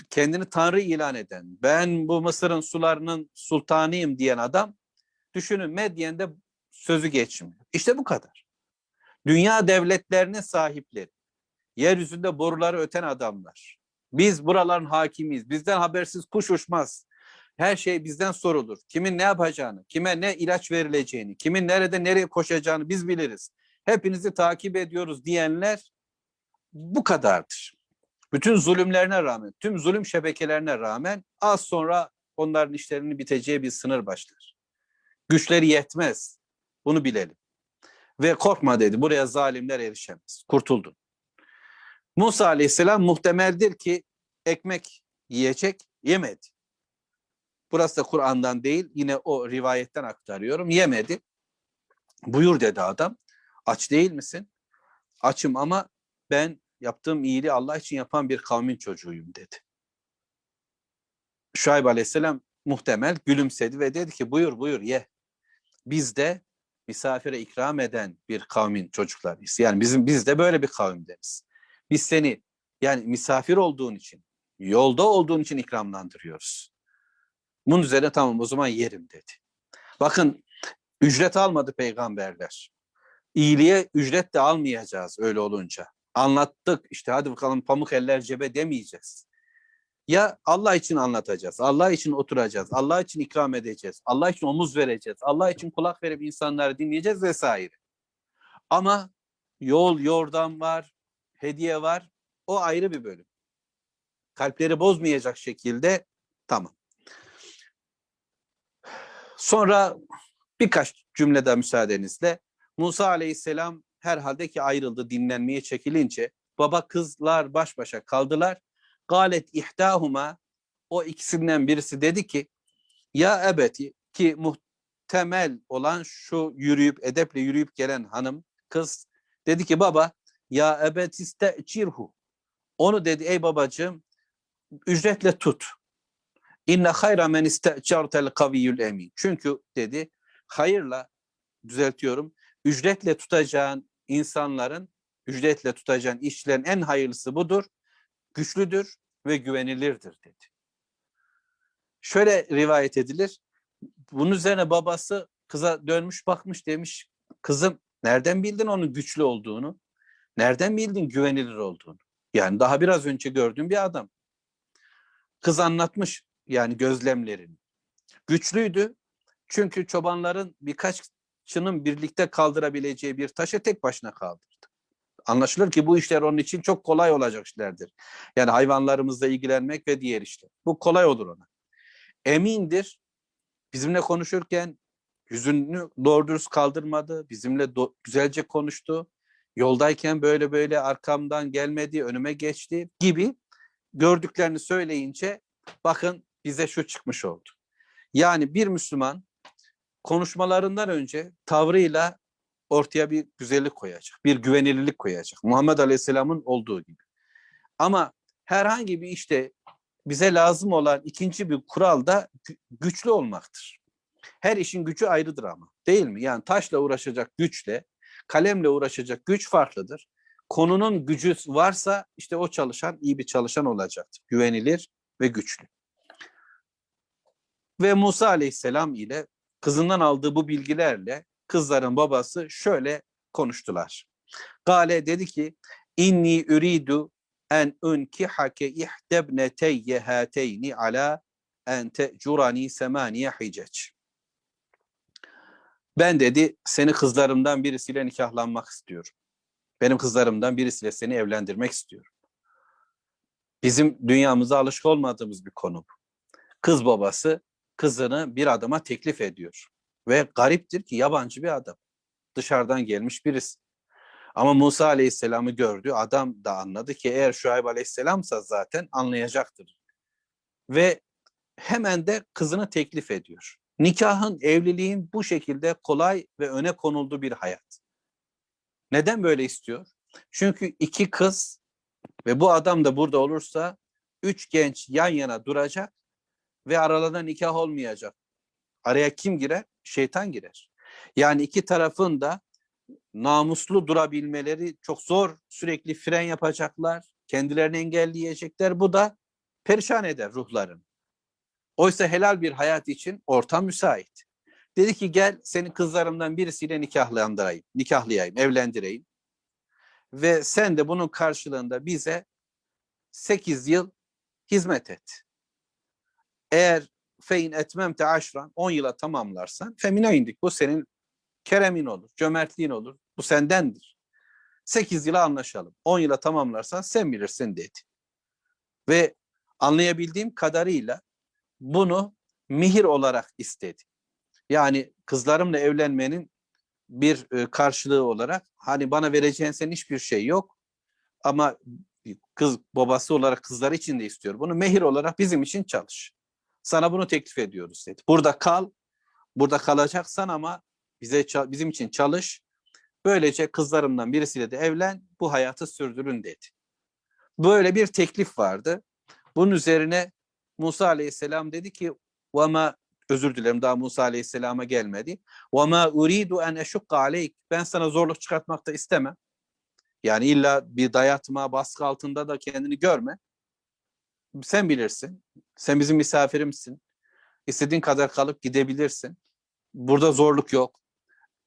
Kendini Tanrı ilan eden, ben bu Mısır'ın sularının sultanıyım diyen adam düşünün Medyen'de sözü geçmiyor. İşte bu kadar. Dünya devletlerinin sahipleri, yeryüzünde boruları öten adamlar. Biz buraların hakimiyiz. Bizden habersiz kuş uçmaz. Her şey bizden sorulur. Kimin ne yapacağını, kime ne ilaç verileceğini, kimin nerede nereye koşacağını biz biliriz. Hepinizi takip ediyoruz diyenler bu kadardır. Bütün zulümlerine rağmen, tüm zulüm şebekelerine rağmen az sonra onların işlerinin biteceği bir sınır başlar. Güçleri yetmez. Bunu bilelim. Ve korkma dedi. Buraya zalimler erişemez. Kurtuldun. Musa aleyhisselam muhtemeldir ki ekmek yiyecek, yemedi. Burası da Kur'an'dan değil, yine o rivayetten aktarıyorum. Yemedi. Buyur dedi adam. Aç değil misin? Açım ama ben yaptığım iyiliği Allah için yapan bir kavmin çocuğuyum dedi. Şuayb aleyhisselam muhtemel gülümsedi ve dedi ki buyur buyur ye. Biz de misafire ikram eden bir kavmin çocuklarıyız. Yani bizim biz de böyle bir kavimdeniz. Biz seni yani misafir olduğun için, yolda olduğun için ikramlandırıyoruz. Bunun üzerine tamam o zaman yerim dedi. Bakın ücret almadı peygamberler. İyiliğe ücret de almayacağız öyle olunca. Anlattık işte hadi bakalım pamuk eller cebe demeyeceğiz. Ya Allah için anlatacağız, Allah için oturacağız, Allah için ikram edeceğiz, Allah için omuz vereceğiz, Allah için kulak verip insanları dinleyeceğiz vesaire. Ama yol, yordam var, hediye var. O ayrı bir bölüm. Kalpleri bozmayacak şekilde tamam. Sonra birkaç cümlede müsaadenizle Musa aleyhisselam herhalde ki ayrıldı dinlenmeye çekilince baba kızlar baş başa kaldılar. Galet ihdahuma o ikisinden birisi dedi ki ya ebeti ki muhtemel olan şu yürüyüp edeple yürüyüp gelen hanım kız dedi ki baba ya ebet iste'cirhu onu dedi ey babacığım ücretle tut. İnne hayra men iste'cartel kaviyyül emin. Çünkü dedi hayırla düzeltiyorum ücretle tutacağın insanların ücretle tutacağın işçilerin en hayırlısı budur. Güçlüdür ve güvenilirdir dedi. Şöyle rivayet edilir. Bunun üzerine babası kıza dönmüş bakmış demiş. Kızım nereden bildin onun güçlü olduğunu? Nereden bildin güvenilir olduğunu? Yani daha biraz önce gördüğüm bir adam. Kız anlatmış yani gözlemlerini. Güçlüydü çünkü çobanların birkaççının birlikte kaldırabileceği bir taşı tek başına kaldırdı. Anlaşılır ki bu işler onun için çok kolay olacak işlerdir. Yani hayvanlarımızla ilgilenmek ve diğer işler. Bu kolay olur ona. Emindir. Bizimle konuşurken yüzünü doğru dürüst kaldırmadı. Bizimle do- güzelce konuştu. Yoldayken böyle böyle arkamdan gelmedi, önüme geçti gibi gördüklerini söyleyince bakın bize şu çıkmış oldu. Yani bir Müslüman konuşmalarından önce tavrıyla ortaya bir güzellik koyacak, bir güvenilirlik koyacak. Muhammed Aleyhisselam'ın olduğu gibi. Ama herhangi bir işte bize lazım olan ikinci bir kural da güçlü olmaktır. Her işin gücü ayrıdır ama değil mi? Yani taşla uğraşacak güçle, kalemle uğraşacak güç farklıdır. Konunun gücü varsa işte o çalışan iyi bir çalışan olacaktır. Güvenilir ve güçlü. Ve Musa aleyhisselam ile kızından aldığı bu bilgilerle kızların babası şöyle konuştular. Gale dedi ki inni uridu en unkihake ihdebneteyye hateyni ala en te'curani semaniye hiceç. Ben dedi seni kızlarımdan birisiyle nikahlanmak istiyorum. Benim kızlarımdan birisiyle seni evlendirmek istiyorum. Bizim dünyamıza alışık olmadığımız bir konu bu. Kız babası kızını bir adama teklif ediyor. Ve gariptir ki yabancı bir adam. Dışarıdan gelmiş birisi. Ama Musa Aleyhisselam'ı gördü. Adam da anladı ki eğer Şuayb Aleyhisselam'sa zaten anlayacaktır. Ve hemen de kızını teklif ediyor. Nikahın, evliliğin bu şekilde kolay ve öne konulduğu bir hayat. Neden böyle istiyor? Çünkü iki kız ve bu adam da burada olursa üç genç yan yana duracak ve aralarında nikah olmayacak. Araya kim girer? Şeytan girer. Yani iki tarafın da namuslu durabilmeleri çok zor. Sürekli fren yapacaklar. Kendilerini engelleyecekler. Bu da perişan eder ruhların. Oysa helal bir hayat için ortam müsait. Dedi ki gel senin kızlarımdan birisiyle nikahlandırayım, nikahlayayım, evlendireyim. Ve sen de bunun karşılığında bize 8 yıl hizmet et. Eğer fein etmemte aşran 10 yıla tamamlarsan femine indik. Bu senin keremin olur, cömertliğin olur. Bu sendendir. 8 yıla anlaşalım. 10 yıla tamamlarsan sen bilirsin dedi. Ve anlayabildiğim kadarıyla bunu mihir olarak istedi. Yani kızlarımla evlenmenin bir e, karşılığı olarak hani bana vereceğin senin hiçbir şey yok ama kız babası olarak kızlar için de istiyor. Bunu mehir olarak bizim için çalış. Sana bunu teklif ediyoruz dedi. Burada kal, burada kalacaksan ama bize bizim için çalış. Böylece kızlarımdan birisiyle de evlen, bu hayatı sürdürün dedi. Böyle bir teklif vardı. Bunun üzerine Musa Aleyhisselam dedi ki وَمَا özür dilerim daha Musa Aleyhisselam'a gelmedi. وَمَا اُرِيدُ اَنْ اَشُقَّ عَلَيْكِ Ben sana zorluk çıkartmak da istemem. Yani illa bir dayatma, baskı altında da kendini görme. Sen bilirsin. Sen bizim misafirimsin. İstediğin kadar kalıp gidebilirsin. Burada zorluk yok.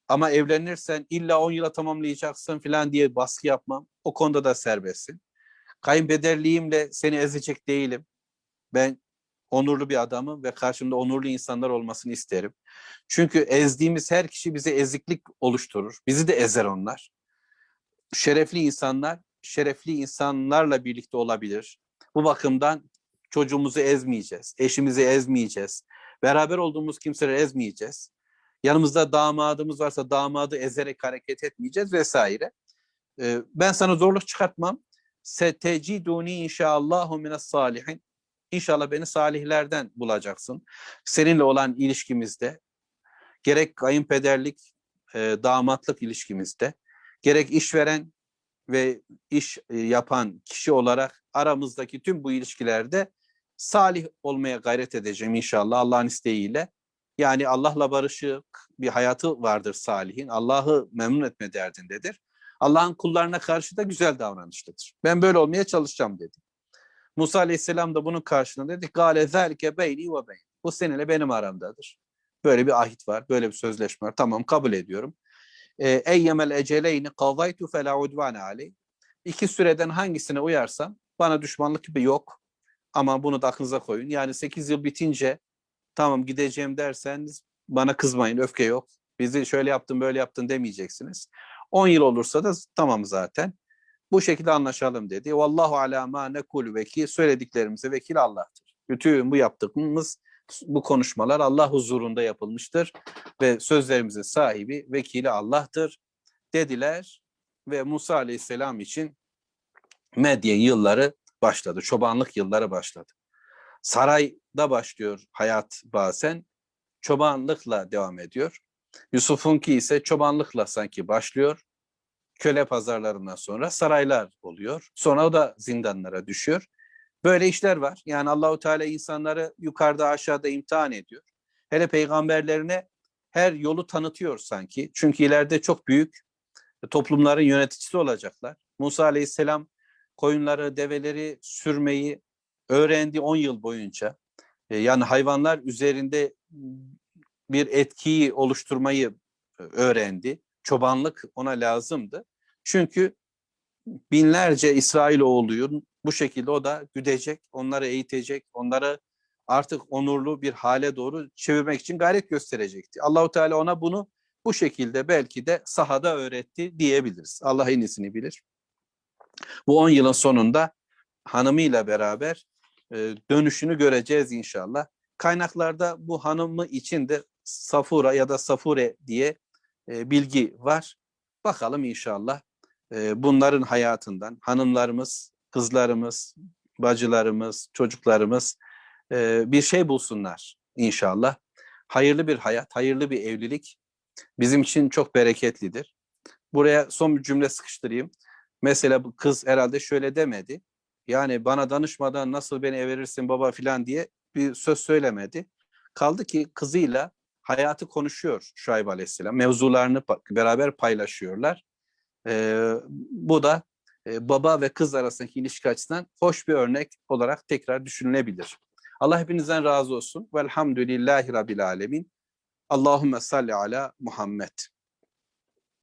Ama evlenirsen illa 10 yıla tamamlayacaksın falan diye baskı yapmam. O konuda da serbestsin. Kayınpederliğimle seni ezecek değilim. Ben onurlu bir adamım ve karşımda onurlu insanlar olmasını isterim. Çünkü ezdiğimiz her kişi bize eziklik oluşturur. Bizi de ezer onlar. Şerefli insanlar, şerefli insanlarla birlikte olabilir. Bu bakımdan çocuğumuzu ezmeyeceğiz, eşimizi ezmeyeceğiz. Beraber olduğumuz kimseleri ezmeyeceğiz. Yanımızda damadımız varsa damadı ezerek hareket etmeyeceğiz vesaire. Ee, ben sana zorluk çıkartmam. Seteciduni inşaallahu mines salihin. İnşallah beni salihlerden bulacaksın. Seninle olan ilişkimizde gerek kayınpederlik, e, damatlık ilişkimizde, gerek işveren ve iş e, yapan kişi olarak aramızdaki tüm bu ilişkilerde salih olmaya gayret edeceğim inşallah Allah'ın isteğiyle. Yani Allah'la barışık bir hayatı vardır salihin. Allah'ı memnun etme derdindedir. Allah'ın kullarına karşı da güzel davranışlıdır. Ben böyle olmaya çalışacağım dedi. Musa Aleyhisselam da bunun karşılığında dedi. Gale zelke beyni ve beyn. Bu seninle benim aramdadır. Böyle bir ahit var, böyle bir sözleşme var. Tamam kabul ediyorum. Ee, eyyemel eceleyni kavaytu fe la udvane aleyh. İki süreden hangisine uyarsam bana düşmanlık gibi yok. Ama bunu da aklınıza koyun. Yani 8 yıl bitince tamam gideceğim derseniz bana kızmayın, öfke yok. Bizi şöyle yaptın, böyle yaptın demeyeceksiniz. 10 yıl olursa da tamam zaten. Bu şekilde anlaşalım dedi. Vallahu ala ma nekul vekil. Söylediklerimize vekil Allah'tır. Bütün bu yaptığımız bu konuşmalar Allah huzurunda yapılmıştır ve sözlerimizin sahibi vekili Allah'tır dediler ve Musa Aleyhisselam için medya yılları başladı. Çobanlık yılları başladı. Sarayda başlıyor hayat bazen. çobanlıkla devam ediyor. Yusuf'unki ise çobanlıkla sanki başlıyor. Köle pazarlarından sonra saraylar oluyor. Sonra o da zindanlara düşüyor. Böyle işler var. Yani Allahu Teala insanları yukarıda aşağıda imtihan ediyor. Hele peygamberlerine her yolu tanıtıyor sanki. Çünkü ileride çok büyük toplumların yöneticisi olacaklar. Musa Aleyhisselam koyunları, develeri sürmeyi öğrendi 10 yıl boyunca. E, Yani hayvanlar üzerinde bir etkiyi oluşturmayı öğrendi. Çobanlık ona lazımdı. Çünkü binlerce İsrailoğluyun bu şekilde o da güdecek, onları eğitecek, onları artık onurlu bir hale doğru çevirmek için gayret gösterecekti. Allahu Teala ona bunu bu şekilde belki de sahada öğretti diyebiliriz. Allah en iyisini bilir. Bu 10 yılın sonunda hanımıyla beraber e, dönüşünü göreceğiz inşallah. Kaynaklarda bu hanımı için de Safura ya da Safure diye e, bilgi var. Bakalım inşallah e, bunların hayatından hanımlarımız, kızlarımız, bacılarımız, çocuklarımız e, bir şey bulsunlar inşallah. Hayırlı bir hayat, hayırlı bir evlilik bizim için çok bereketlidir. Buraya son bir cümle sıkıştırayım. Mesela bu kız herhalde şöyle demedi. Yani bana danışmadan nasıl beni verirsin baba filan diye bir söz söylemedi. Kaldı ki kızıyla hayatı konuşuyor Şuayb Aleyhisselam. Mevzularını beraber paylaşıyorlar. Ee, bu da e, baba ve kız arasındaki ilişki açısından hoş bir örnek olarak tekrar düşünülebilir. Allah hepinizden razı olsun. Velhamdülillahi Rabbil Alemin. Allahümme salli ala Muhammed.